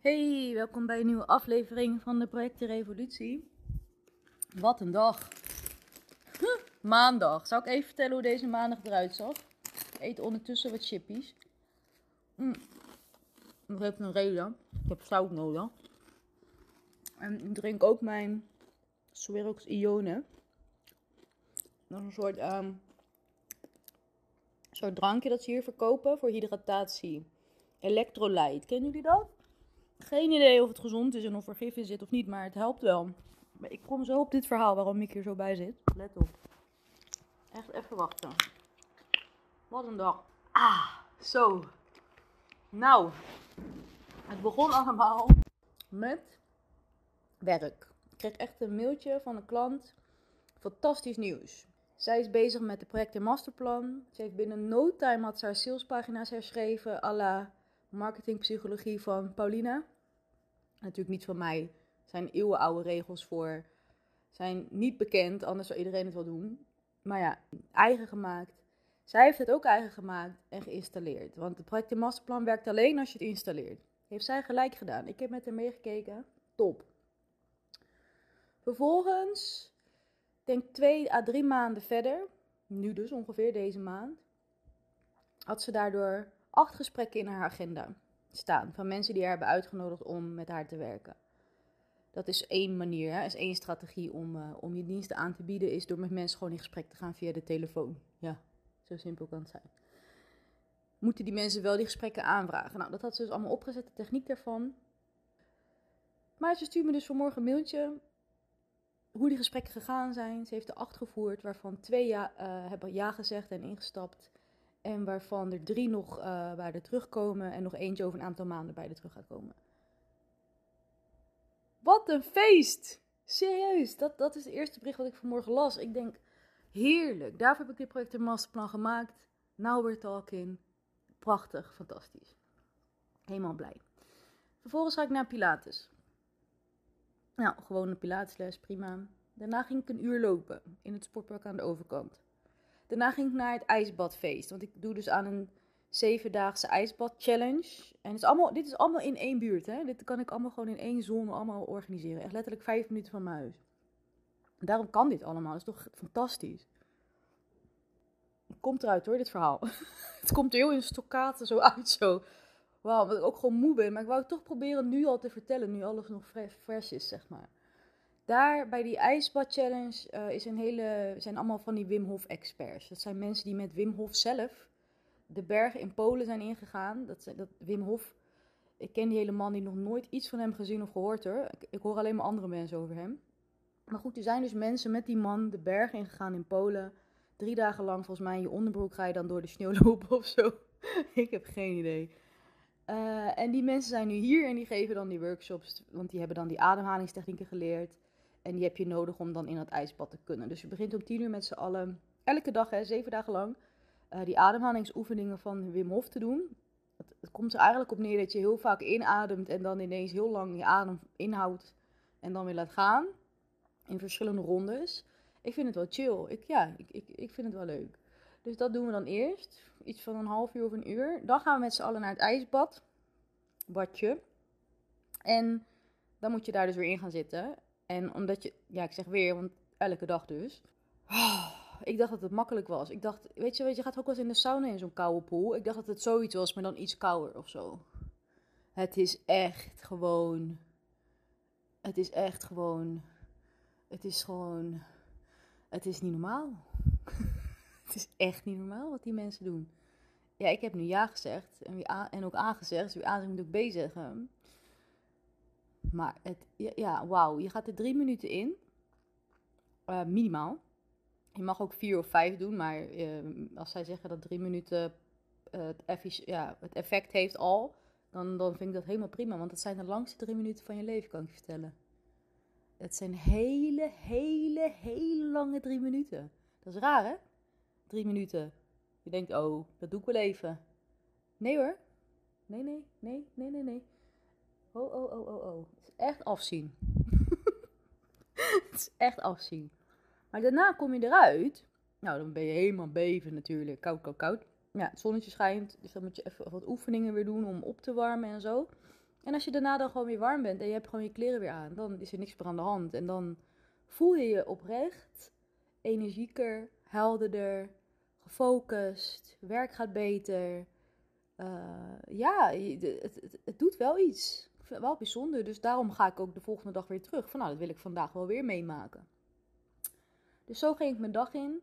Hey, welkom bij een nieuwe aflevering van de Projecten Revolutie. Wat een dag. Maandag. Zou ik even vertellen hoe deze maandag eruit zag? Ik eet ondertussen wat chippies. Mm. Dat heeft een reden. Ik heb zout nodig. En ik drink ook mijn Swerox Ione. Dat is een soort, ehm, soort drankje dat ze hier verkopen voor hydratatie. Electrolyte. Kennen jullie dat? Geen idee of het gezond is en of er gif in zit of niet, maar het helpt wel. Maar ik kom zo op dit verhaal waarom ik hier zo bij zit. Let op. Echt even wachten. Wat een dag. Ah, zo. Nou, het begon allemaal met werk. Ik kreeg echt een mailtje van een klant. Fantastisch nieuws. Zij is bezig met de project en masterplan. Ze heeft binnen no time had haar salespagina's herschreven. à la marketingpsychologie van Paulina. Natuurlijk niet van mij. Zijn eeuwenoude regels voor. Zijn niet bekend, anders zou iedereen het wel doen. Maar ja, eigen gemaakt. Zij heeft het ook eigen gemaakt en geïnstalleerd. Want het project masterplan werkt alleen als je het installeert. Heeft zij gelijk gedaan. Ik heb met haar meegekeken. Top. Vervolgens, denk twee à drie maanden verder, nu dus ongeveer deze maand, had ze daardoor acht gesprekken in haar agenda staan. Van mensen die haar hebben uitgenodigd om met haar te werken. Dat is één manier, is één strategie om, uh, om je diensten aan te bieden, is door met mensen gewoon in gesprek te gaan via de telefoon. Ja, zo simpel kan het zijn. Moeten die mensen wel die gesprekken aanvragen? Nou, dat had ze dus allemaal opgezet, de techniek daarvan. Maar ze stuurde me dus vanmorgen een mailtje hoe die gesprekken gegaan zijn. Ze heeft er acht gevoerd, waarvan twee ja, uh, hebben ja gezegd en ingestapt. En waarvan er drie nog uh, bij de terugkomen en nog eentje over een aantal maanden bij de terug gaat komen. Wat een feest! Serieus, dat, dat is het eerste bericht wat ik vanmorgen las. Ik denk, heerlijk. Daarvoor heb ik dit project een masterplan gemaakt. Now we're talking. Prachtig, fantastisch. Helemaal blij. Vervolgens ga ik naar Pilates. Nou, gewoon een Pilatesles, prima. Daarna ging ik een uur lopen in het sportpark aan de overkant. Daarna ging ik naar het ijsbadfeest. Want ik doe dus aan een zevendaagse ijsbad challenge. En het is allemaal, dit is allemaal in één buurt. Hè? Dit kan ik allemaal gewoon in één zone allemaal organiseren. Echt letterlijk vijf minuten van mijn huis. Daarom kan dit allemaal. Dat is toch fantastisch. Het komt eruit hoor, dit verhaal. het komt heel in stokkaten zo uit zo. Wauw, ik ook gewoon moe ben. Maar ik wou het toch proberen nu al te vertellen. Nu alles nog vers is, zeg maar. Daar bij die ijsbad challenge uh, is een hele, zijn allemaal van die Wim Hof experts. Dat zijn mensen die met Wim Hof zelf de bergen in Polen zijn ingegaan. Dat, dat Wim Hof, ik ken die hele man die nog nooit iets van hem gezien of gehoord hoor. Ik, hoor alleen maar andere mensen over hem. Maar goed, er zijn dus mensen met die man de bergen ingegaan in Polen. Drie dagen lang volgens mij in je onderbroek ga je dan door de sneeuw lopen of zo. ik heb geen idee. Uh, en die mensen zijn nu hier en die geven dan die workshops, want die hebben dan die ademhalingstechnieken geleerd. En die heb je nodig om dan in dat ijsbad te kunnen. Dus je begint om tien uur met z'n allen, elke dag, hè, zeven dagen lang, uh, die ademhalingsoefeningen van Wim Hof te doen. Het, komt er eigenlijk op neer dat je heel vaak inademt en dan ineens heel lang je adem inhoudt en dan weer laat gaan. In verschillende rondes. Ik vind het wel chill. Ik, ja, ik, ik, ik vind het wel leuk. Dus dat doen we dan eerst. Iets van een half uur of een uur. Dan gaan we met z'n allen naar het ijsbad. Badje. En dan moet je daar dus weer in gaan zitten. En omdat je, ja, ik zeg weer, want elke dag dus. Oh, ik dacht dat het makkelijk was. Ik dacht, weet je, weet je gaat ook wel eens in de sauna in zo'n koude pool. Ik dacht dat het zoiets was, maar dan iets kouder of zo. Het is echt gewoon. Het is echt gewoon. Het is gewoon. Het is niet normaal. het is echt niet normaal wat die mensen doen. Ja, ik heb nu ja gezegd en, ook aangezegd. Dus wie A moet ook B zeggen. Maar het, ja, wauw. Je gaat er drie minuten in. Uh, minimaal. Je mag ook vier of vijf doen, maar uh, als zij zeggen dat drie minuten uh, het, ja, het, effect heeft al, dan, dan vind ik dat helemaal prima. Want het zijn de langste drie minuten van je leven, kan ik je vertellen. Het zijn hele, hele, hele lange drie minuten. Dat is raar, hè? Drie minuten. Je denkt, oh, dat doe ik wel even. Nee hoor. Nee, nee, nee, nee, nee, nee. Oh, oh, oh, oh, oh. Het is echt afzien. het is echt afzien. Maar daarna kom je eruit. Nou, dan ben je helemaal beven natuurlijk. Koud, koud, koud. Ja, het zonnetje schijnt. Dus dan moet je even wat oefeningen weer doen om op te warmen en zo. En als je daarna dan gewoon weer warm bent en je hebt gewoon je kleren weer aan, dan is er niks meer aan de hand. En dan voel je je oprecht energieker, helderder, gefocust, werk gaat beter. Uh, ja, het, het, het, doet wel iets. Wel bijzonder. Dus daarom ga ik ook de volgende dag weer terug. Van nou, dat wil ik vandaag wel weer meemaken. Dus zo ging ik mijn dag in.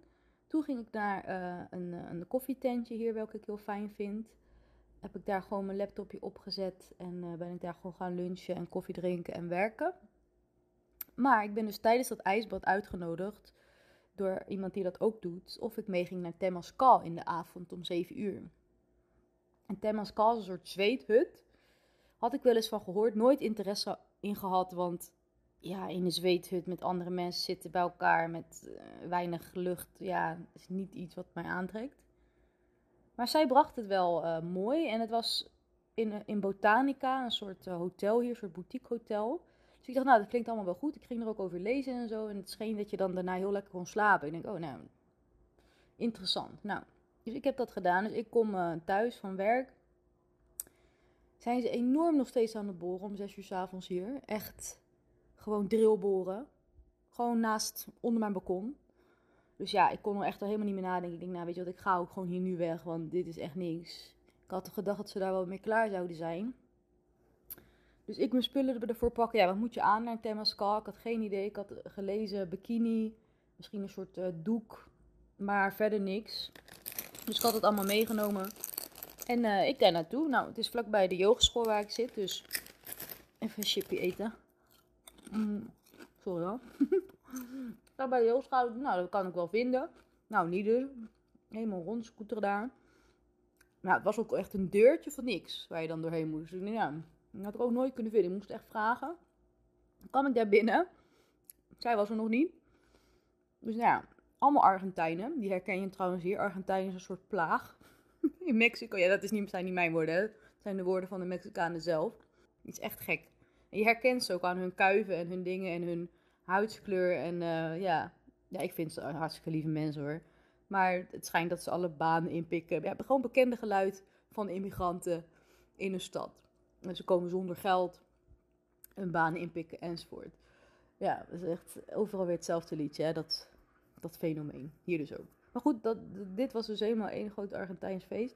Toen ging ik naar uh, een, een koffietentje hier, welke ik heel fijn vind. Heb ik daar gewoon mijn laptopje opgezet en uh, ben ik daar gewoon gaan lunchen en koffie drinken en werken. Maar ik ben dus tijdens dat ijsbad uitgenodigd door iemand die dat ook doet. Of ik meeging naar Temascal in de avond om 7 uur. En Temascal is een soort zweethut. Had ik wel eens van gehoord, nooit interesse in gehad, want ja, in een zweethut met andere mensen zitten bij elkaar met uh, weinig lucht, ja, is niet iets wat mij aantrekt. Maar zij bracht het wel uh, mooi en het was in, in Botanica, een soort hotel hier, een soort boutique hotel. Dus ik dacht, nou, dat klinkt allemaal wel goed. Ik ging er ook over lezen en zo. En het scheen dat je dan daarna heel lekker kon slapen. Ik denk, oh, nou, interessant. Nou, dus ik heb dat gedaan. Dus ik kom thuis van werk. Zijn ze enorm nog steeds aan het boren om zes uur s avonds hier. Echt gewoon drillboren. Gewoon naast, onder mijn balkon. Dus ja, ik kon er echt al helemaal niet meer nadenken. Ik denk, nou weet je wat, ik ga ook gewoon hier nu weg, want dit is echt niks. Ik had gedacht dat ze daar wel mee klaar zouden zijn. Dus ik mijn spullen ervoor pakken. Ja, wat moet je aan naar Temascal? Ik had geen idee. Ik had gelezen bikini, misschien een soort uh, doek, maar verder niks. Dus ik had het allemaal meegenomen. En uh, ik daar naartoe. Nou, het is vlakbij de yogeschool waar ik zit, dus even een chipje eten. Mm, sorry hoor. bij de yogeschool, nou, dat kan ik wel vinden. Nou, niet dus. Helemaal rond, scooter daar. Nou, het was ook echt een deurtje van niks waar je dan doorheen moest. Dus ja, dat had ik ook nooit kunnen vinden. Ik moest echt vragen. Dan ik daar binnen. Zij was er nog niet. Dus nou ja, allemaal Argentijnen. Die herken je trouwens hier. Argentijn is een soort plaag. In Mexico, ja, dat is niet, zijn niet mijn woorden. Het zijn de woorden van de Mexicanen zelf. Het is echt gek. Je herkent ze ook aan hun kuiven en hun dingen en hun huidskleur. En uh, ja. ja, ik vind ze hartstikke lieve mensen hoor. Maar het schijnt dat ze alle banen inpikken. Hebben gewoon bekende geluid van immigranten in een stad. En ze komen zonder geld een banen inpikken enzovoort. Ja, dat is echt overal weer hetzelfde liedje, hè? Dat, dat fenomeen. Hier dus ook. Maar goed, dat, dit was dus helemaal één groot Argentijns feest.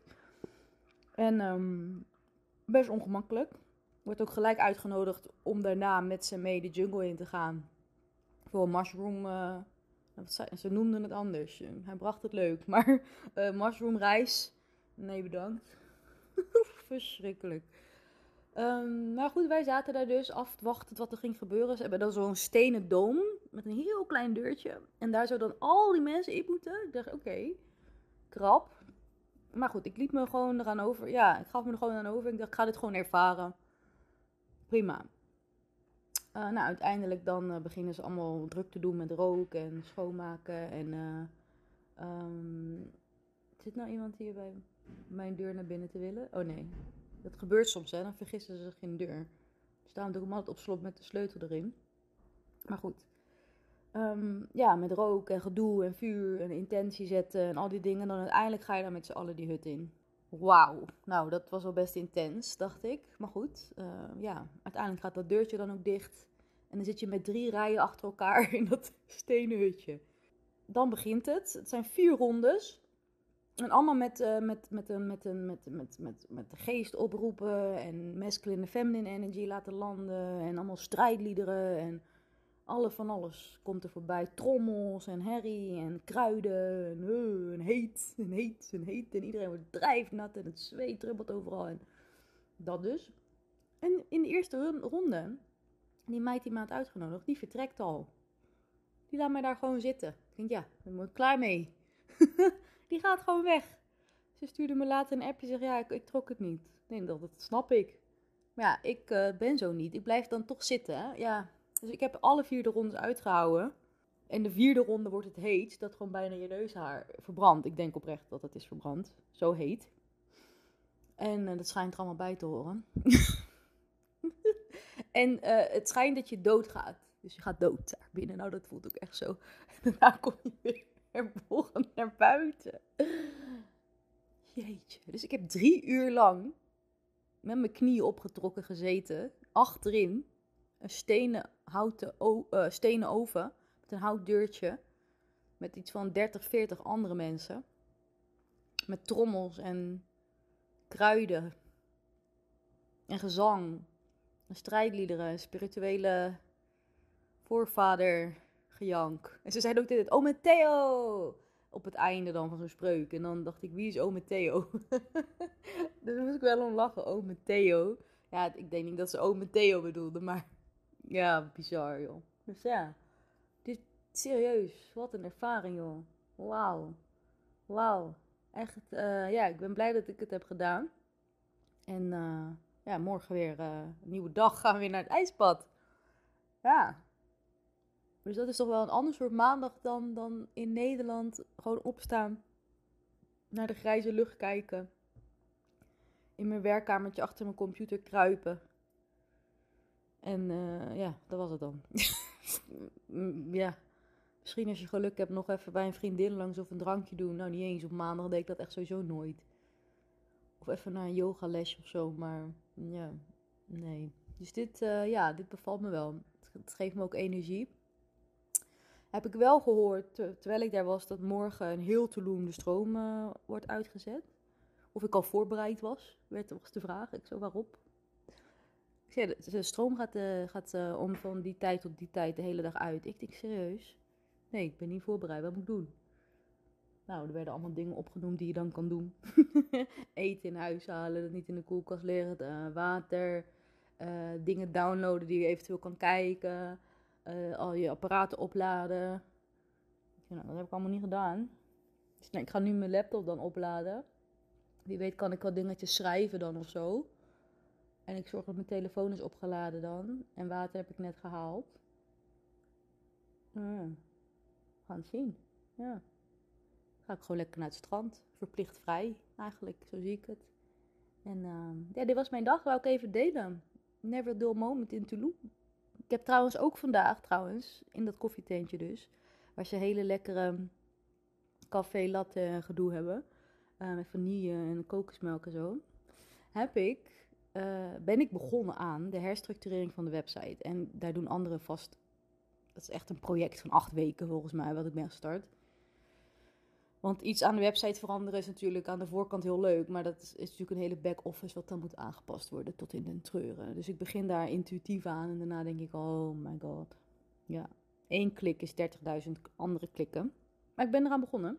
En um, best ongemakkelijk. Wordt ook gelijk uitgenodigd om daarna met ze mee de jungle in te gaan. Voor mushroom. Uh, wat ze noemden het anders. Hij bracht het leuk. Maar uh, mushroom reis. Nee, bedankt. Verschrikkelijk. Um, maar goed, wij zaten daar dus af te wachten wat er ging gebeuren. Ze hebben dan zo'n stenen doom met een heel klein deurtje. En daar zouden dan al die mensen in moeten. Ik dacht, oké, krap. Maar goed, ik liet me gewoon eraan over. Ja, ik gaf me er gewoon aan over. Ik dacht, ik ga dit gewoon ervaren. Prima. Uh, nou, uiteindelijk dan uh, beginnen ze allemaal druk te doen met rook en schoonmaken. En uh, um, zit nou iemand hier bij mijn deur naar binnen te willen? Oh nee, dat gebeurt soms, hè. Dan vergissen ze zich in de deur. Dus daarom doe ik altijd op slot met de sleutel erin. Maar goed. Um, ja, met rook en gedoe en vuur en intentie zetten en al die dingen. Dan uiteindelijk ga je dan met z'n allen die hut in. Wauw. Nou, dat was wel best intens, dacht ik. Maar goed, uh, ja. Uiteindelijk gaat dat deurtje dan ook dicht. En dan zit je met drie rijen achter elkaar in dat stenen hutje. Dan begint het. Het zijn vier rondes. En allemaal met, uh, met, met, een, met, een, met, met, met, met de geest oproepen en masculine feminine energy laten landen en allemaal strijdliederen en alle van alles komt er voorbij. Trommels en herrie en kruiden en, uh, en heet en heet en heet en iedereen wordt drijfnat en het zweet druppelt overal en dat dus. En in de eerste ronde, die meid die maand uitgenodigd, die vertrekt al. Die laat mij daar gewoon zitten. Ik denk, ja, daar ben ik klaar mee. Die gaat gewoon weg. Ze stuurde me later een appje. Zeg ja, ik, ik trok het niet. Nee, dat, dat snap ik. Maar ja, ik uh, ben zo niet. Ik blijf dan toch zitten. Hè? Ja. Dus ik heb alle vier de rondes uitgehouden. En de vierde ronde wordt het heet. Dat gewoon bijna je neushaar verbrandt. Ik denk oprecht dat het is verbrand. Zo heet. En uh, dat schijnt er allemaal bij te horen. en uh, het schijnt dat je doodgaat. Dus je gaat dood daar binnen. Nou, dat voelt ook echt zo. Daarna kom je weer volgende naar buiten. Jeetje. Dus ik heb drie uur lang met mijn knieën opgetrokken gezeten. Achterin een stenen, houten uh, stenen oven met een houtdeurtje. Met iets van 30, 40 andere mensen. Met trommels en kruiden. En gezang. En strijdliederen. Spirituele voorvader En ze zeiden ook dit, oh Theo Op het einde dan van zo'n spreuk. En dan dacht ik, wie is ome Theo? dus moest ik wel om lachen, ome Theo. Ja, ik denk niet dat ze ome Theo bedoelde, maar ja, bizar joh. Dus ja, dit, serieus, wat een ervaring joh. Wauw. Wauw. Echt, uh, ja, ik ben blij dat ik het heb gedaan. En uh, ja, morgen weer uh, een nieuwe dag gaan we weer naar het ijspad. Ja, dus dat is toch wel een ander soort maandag dan, dan in Nederland. Gewoon opstaan, naar de grijze lucht kijken. In mijn werkkamertje achter mijn computer kruipen. En uh, ja, dat was het dan. ja, misschien als je geluk hebt nog even bij een vriendin langs of een drankje doen. Nou, niet eens. Op maandag deed ik dat echt sowieso nooit. Of even naar een yogalesje of zo. Maar ja, nee. Dus dit, uh, ja, dit bevalt me wel. Het geeft me ook energie heb ik wel gehoord, terwijl ik daar was, dat morgen een heel Tulum stroom uh, wordt uitgezet. Of ik al voorbereid was, werd was de vraag. Ik zo, waarop? Ik zei, de, stroom gaat, uh, gaat uh, om van die tijd tot die tijd de hele dag uit. Ik denk, serieus? Nee, ik ben niet voorbereid. Wat moet ik doen? Nou, er werden allemaal dingen opgenoemd die je dan kan doen. Eten in huis halen, dat niet in de koelkast liggen, water, dingen downloaden die je eventueel kan kijken uh, al je apparaten opladen. Nou, dat heb ik allemaal niet gedaan. Dus nee, ik ga nu mijn laptop dan opladen. Wie weet kan ik wat dingetjes schrijven dan of zo. En ik zorg dat mijn telefoon is opgeladen dan. En water heb ik net gehaald. Ja. Gaan het zien. Ja. Ga ik gewoon lekker naar het strand. Verplicht vrij eigenlijk, zo zie ik het. En uh, ja, dit was mijn dag, wou ik even delen. Never dull moment in Tulum. Ik heb trouwens ook vandaag, trouwens, in dat koffietentje dus, waar ze hele lekkere café latte gedoe hebben, uh, met vanille en kokosmelk en zo, heb ik, uh, ben ik begonnen aan de herstructurering van de website. En daar doen anderen vast, dat is echt een project van acht weken volgens mij, wat ik ben gestart. Want iets aan de website veranderen is natuurlijk aan de voorkant heel leuk. Maar dat is, natuurlijk een hele back-office wat dan moet aangepast worden tot in den treuren. Dus ik begin daar intuïtief aan en daarna denk ik, oh my god. Ja, één klik is 30.000 andere klikken. Maar ik ben eraan begonnen.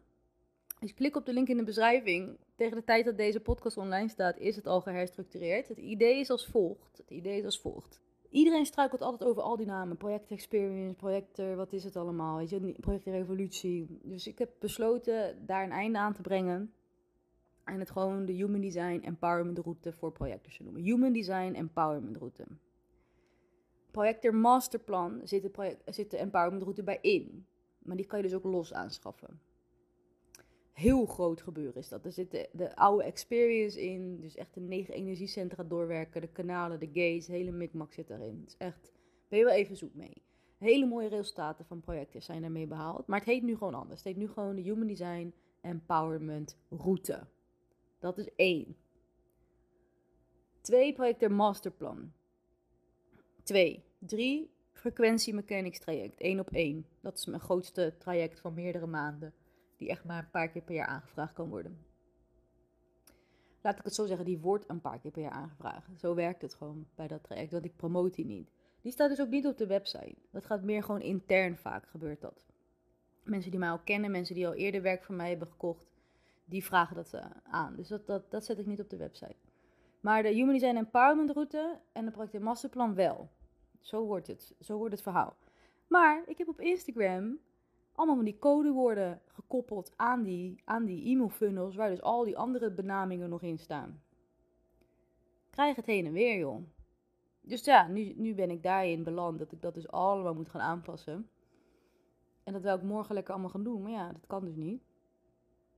Dus klik op de link in de beschrijving. Tegen de tijd dat deze podcast online staat, is het al geherstructureerd. Het idee is als volgt. Het idee is als volgt iedereen struikelt altijd over al die namen. Project Experience, projecten, wat is het allemaal? Weet je, project Revolutie. Dus ik heb besloten daar een einde aan te brengen. En het gewoon de Human Design Empowerment Route voor projectors te noemen. Human Design Empowerment Route. Projector Masterplan zit de, project, zit de Empowerment Route bij in. Maar die kan je dus ook los aanschaffen heel groot gebeuren is dat. Er zit de, de, oude experience in, dus echt de negen energiecentra doorwerken, de kanalen, de gates, hele mikmak zit daarin. Is echt, ben je wel even zoek mee. Hele mooie resultaten van projecten zijn daarmee behaald, maar het heet nu gewoon anders. Het heet nu gewoon de Human Design Empowerment Route. Dat is één. Twee, projecten masterplan. Twee. Drie, frequentie mechanics traject. Eén op één. Dat is mijn grootste traject van meerdere maanden die echt maar een paar keer per jaar aangevraagd kan worden. Laat ik het zo zeggen, die wordt een paar keer per jaar aangevraagd. Zo werkt het gewoon bij dat traject, want ik promote die niet. Die staat dus ook niet op de website. Dat gaat meer gewoon intern vaak, gebeurt dat. Mensen die mij al kennen, mensen die al eerder werk voor mij hebben gekocht, die vragen dat uh, aan. Dus dat, dat, dat zet ik niet op de website. Maar de Human Design Empowerment route en de project masterplan wel. Zo wordt het. Zo wordt het verhaal. Maar ik heb op Instagram allemaal van die codewoorden gekoppeld aan die, aan die e-mail funnels, waar dus al die andere benamingen nog in staan. Krijg het heen en weer, joh. Dus ja, nu, nu ben ik daarin beland dat ik dat dus allemaal moet gaan aanpassen. En dat wil ik morgen lekker allemaal gaan doen, maar ja, dat kan dus niet.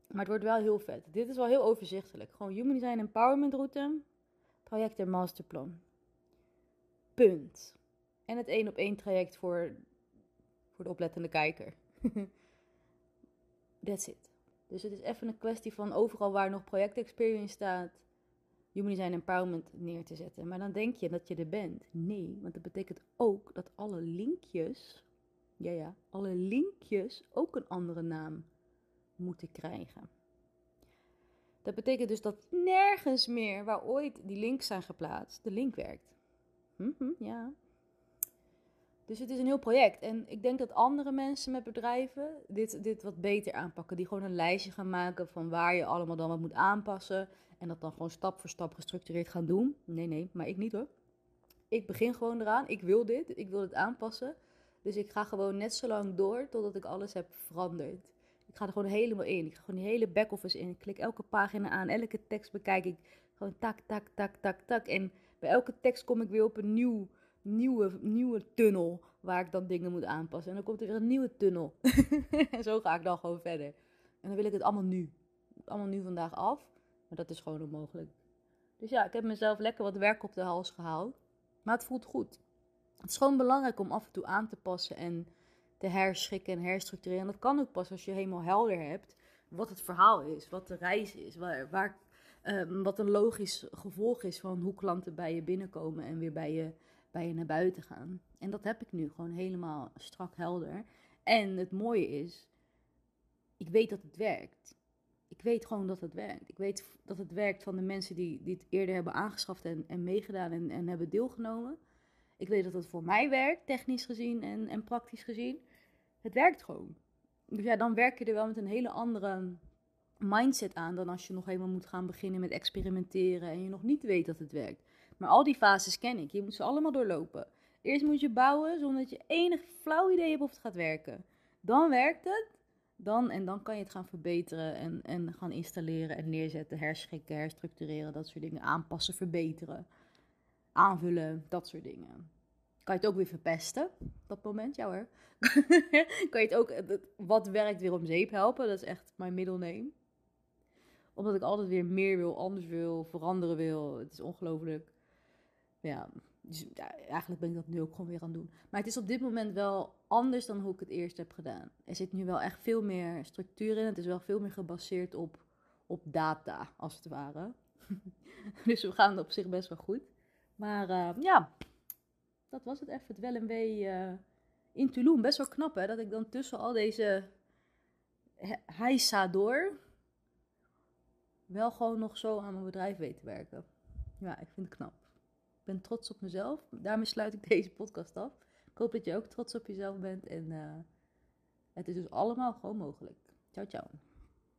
Maar het wordt wel heel vet. Dit is wel heel overzichtelijk. Gewoon Human Design Empowerment route, project en masterplan. Punt. En het één op één traject voor, voor de oplettende kijker. That's it. Dus het is even een kwestie van overal waar nog project experience staat, Human Design Empowerment neer te zetten. Maar dan denk je dat je er bent. Nee, want dat betekent ook dat alle linkjes, ja ja, alle linkjes ook een andere naam moeten krijgen. Dat betekent dus dat nergens meer waar ooit die links zijn geplaatst, de link werkt. Mhm, ja. Dus het is een heel project. En ik denk dat andere mensen met bedrijven dit, dit wat beter aanpakken. Die gewoon een lijstje gaan maken van waar je allemaal dan wat moet aanpassen. En dat dan gewoon stap voor stap gestructureerd gaan doen. Nee, nee, maar ik niet hoor. Ik begin gewoon eraan. Ik wil dit. Ik wil het aanpassen. Dus ik ga gewoon net zo lang door totdat ik alles heb veranderd. Ik ga er gewoon helemaal in. Ik ga gewoon die hele back-office in. Ik klik elke pagina aan. Elke tekst bekijk ik. Gewoon tak, tak, tak, tak, tak. En bij elke tekst kom ik weer op een nieuw, nieuwe, nieuwe tunnel. Waar ik dan dingen moet aanpassen. En dan komt er weer een nieuwe tunnel. en zo ga ik dan gewoon verder. En dan wil ik het allemaal nu. Allemaal nu vandaag af. Maar dat is gewoon onmogelijk. Dus ja, ik heb mezelf lekker wat werk op de hals gehaald. Maar het voelt goed. Het is gewoon belangrijk om af en toe aan te passen en te herschikken en herstructureren. En dat kan ook pas als je helemaal helder hebt wat het verhaal is, wat de reis is, waar, ehm, wat een logisch gevolg is van hoe klanten bij je binnenkomen en weer bij je, bij je naar buiten gaan. En dat heb ik nu gewoon helemaal strak helder. En het mooie is, ik weet dat het werkt. Ik weet gewoon dat het werkt. Ik weet dat het werkt van de mensen die, die het eerder hebben aangeschaft en, en meegedaan en, en hebben deelgenomen. Ik weet dat het voor mij werkt, technisch gezien en, en praktisch gezien. Het werkt gewoon. Dus ja, dan werk je er wel met een hele andere mindset aan dan als je nog helemaal moet gaan beginnen met experimenteren en je nog niet weet dat het werkt. Maar al die fases ken ik. Je moet ze allemaal doorlopen. Eerst moet je bouwen zonder dat je enig flauw idee hebt of het gaat werken. Dan werkt het. Dan, en dan kan je het gaan verbeteren en, en gaan installeren en neerzetten, herschikken, herstructureren, dat soort dingen. Aanpassen, verbeteren, aanvullen, dat soort dingen. Kan je het ook weer verpesten, dat moment, ja hoor. kan je het ook, wat werkt weer om zeep helpen, dat is echt mijn middelneem. Omdat ik altijd weer meer wil, anders wil, veranderen wil. Het is ongelooflijk. Ja, dus eigenlijk ben ik dat nu ook gewoon weer aan het doen. Maar het is op dit moment wel anders dan hoe ik het eerst heb gedaan. Er zit nu wel echt veel meer structuur in. Het is wel veel meer gebaseerd op, op data, als het ware. dus we gaan op zich best wel goed. Maar uh, ja, dat was het even. Het wel een wee uh, in Tulum. Best wel knap hè, dat ik dan tussen al deze heisa door wel gewoon nog zo aan mijn bedrijf weet te werken. Ja, ik vind het knap. Ben trots op mezelf. Daarmee sluit ik deze podcast af. Ik hoop dat je ook trots op jezelf bent. En uh, het is dus allemaal gewoon mogelijk. Ciao, ciao.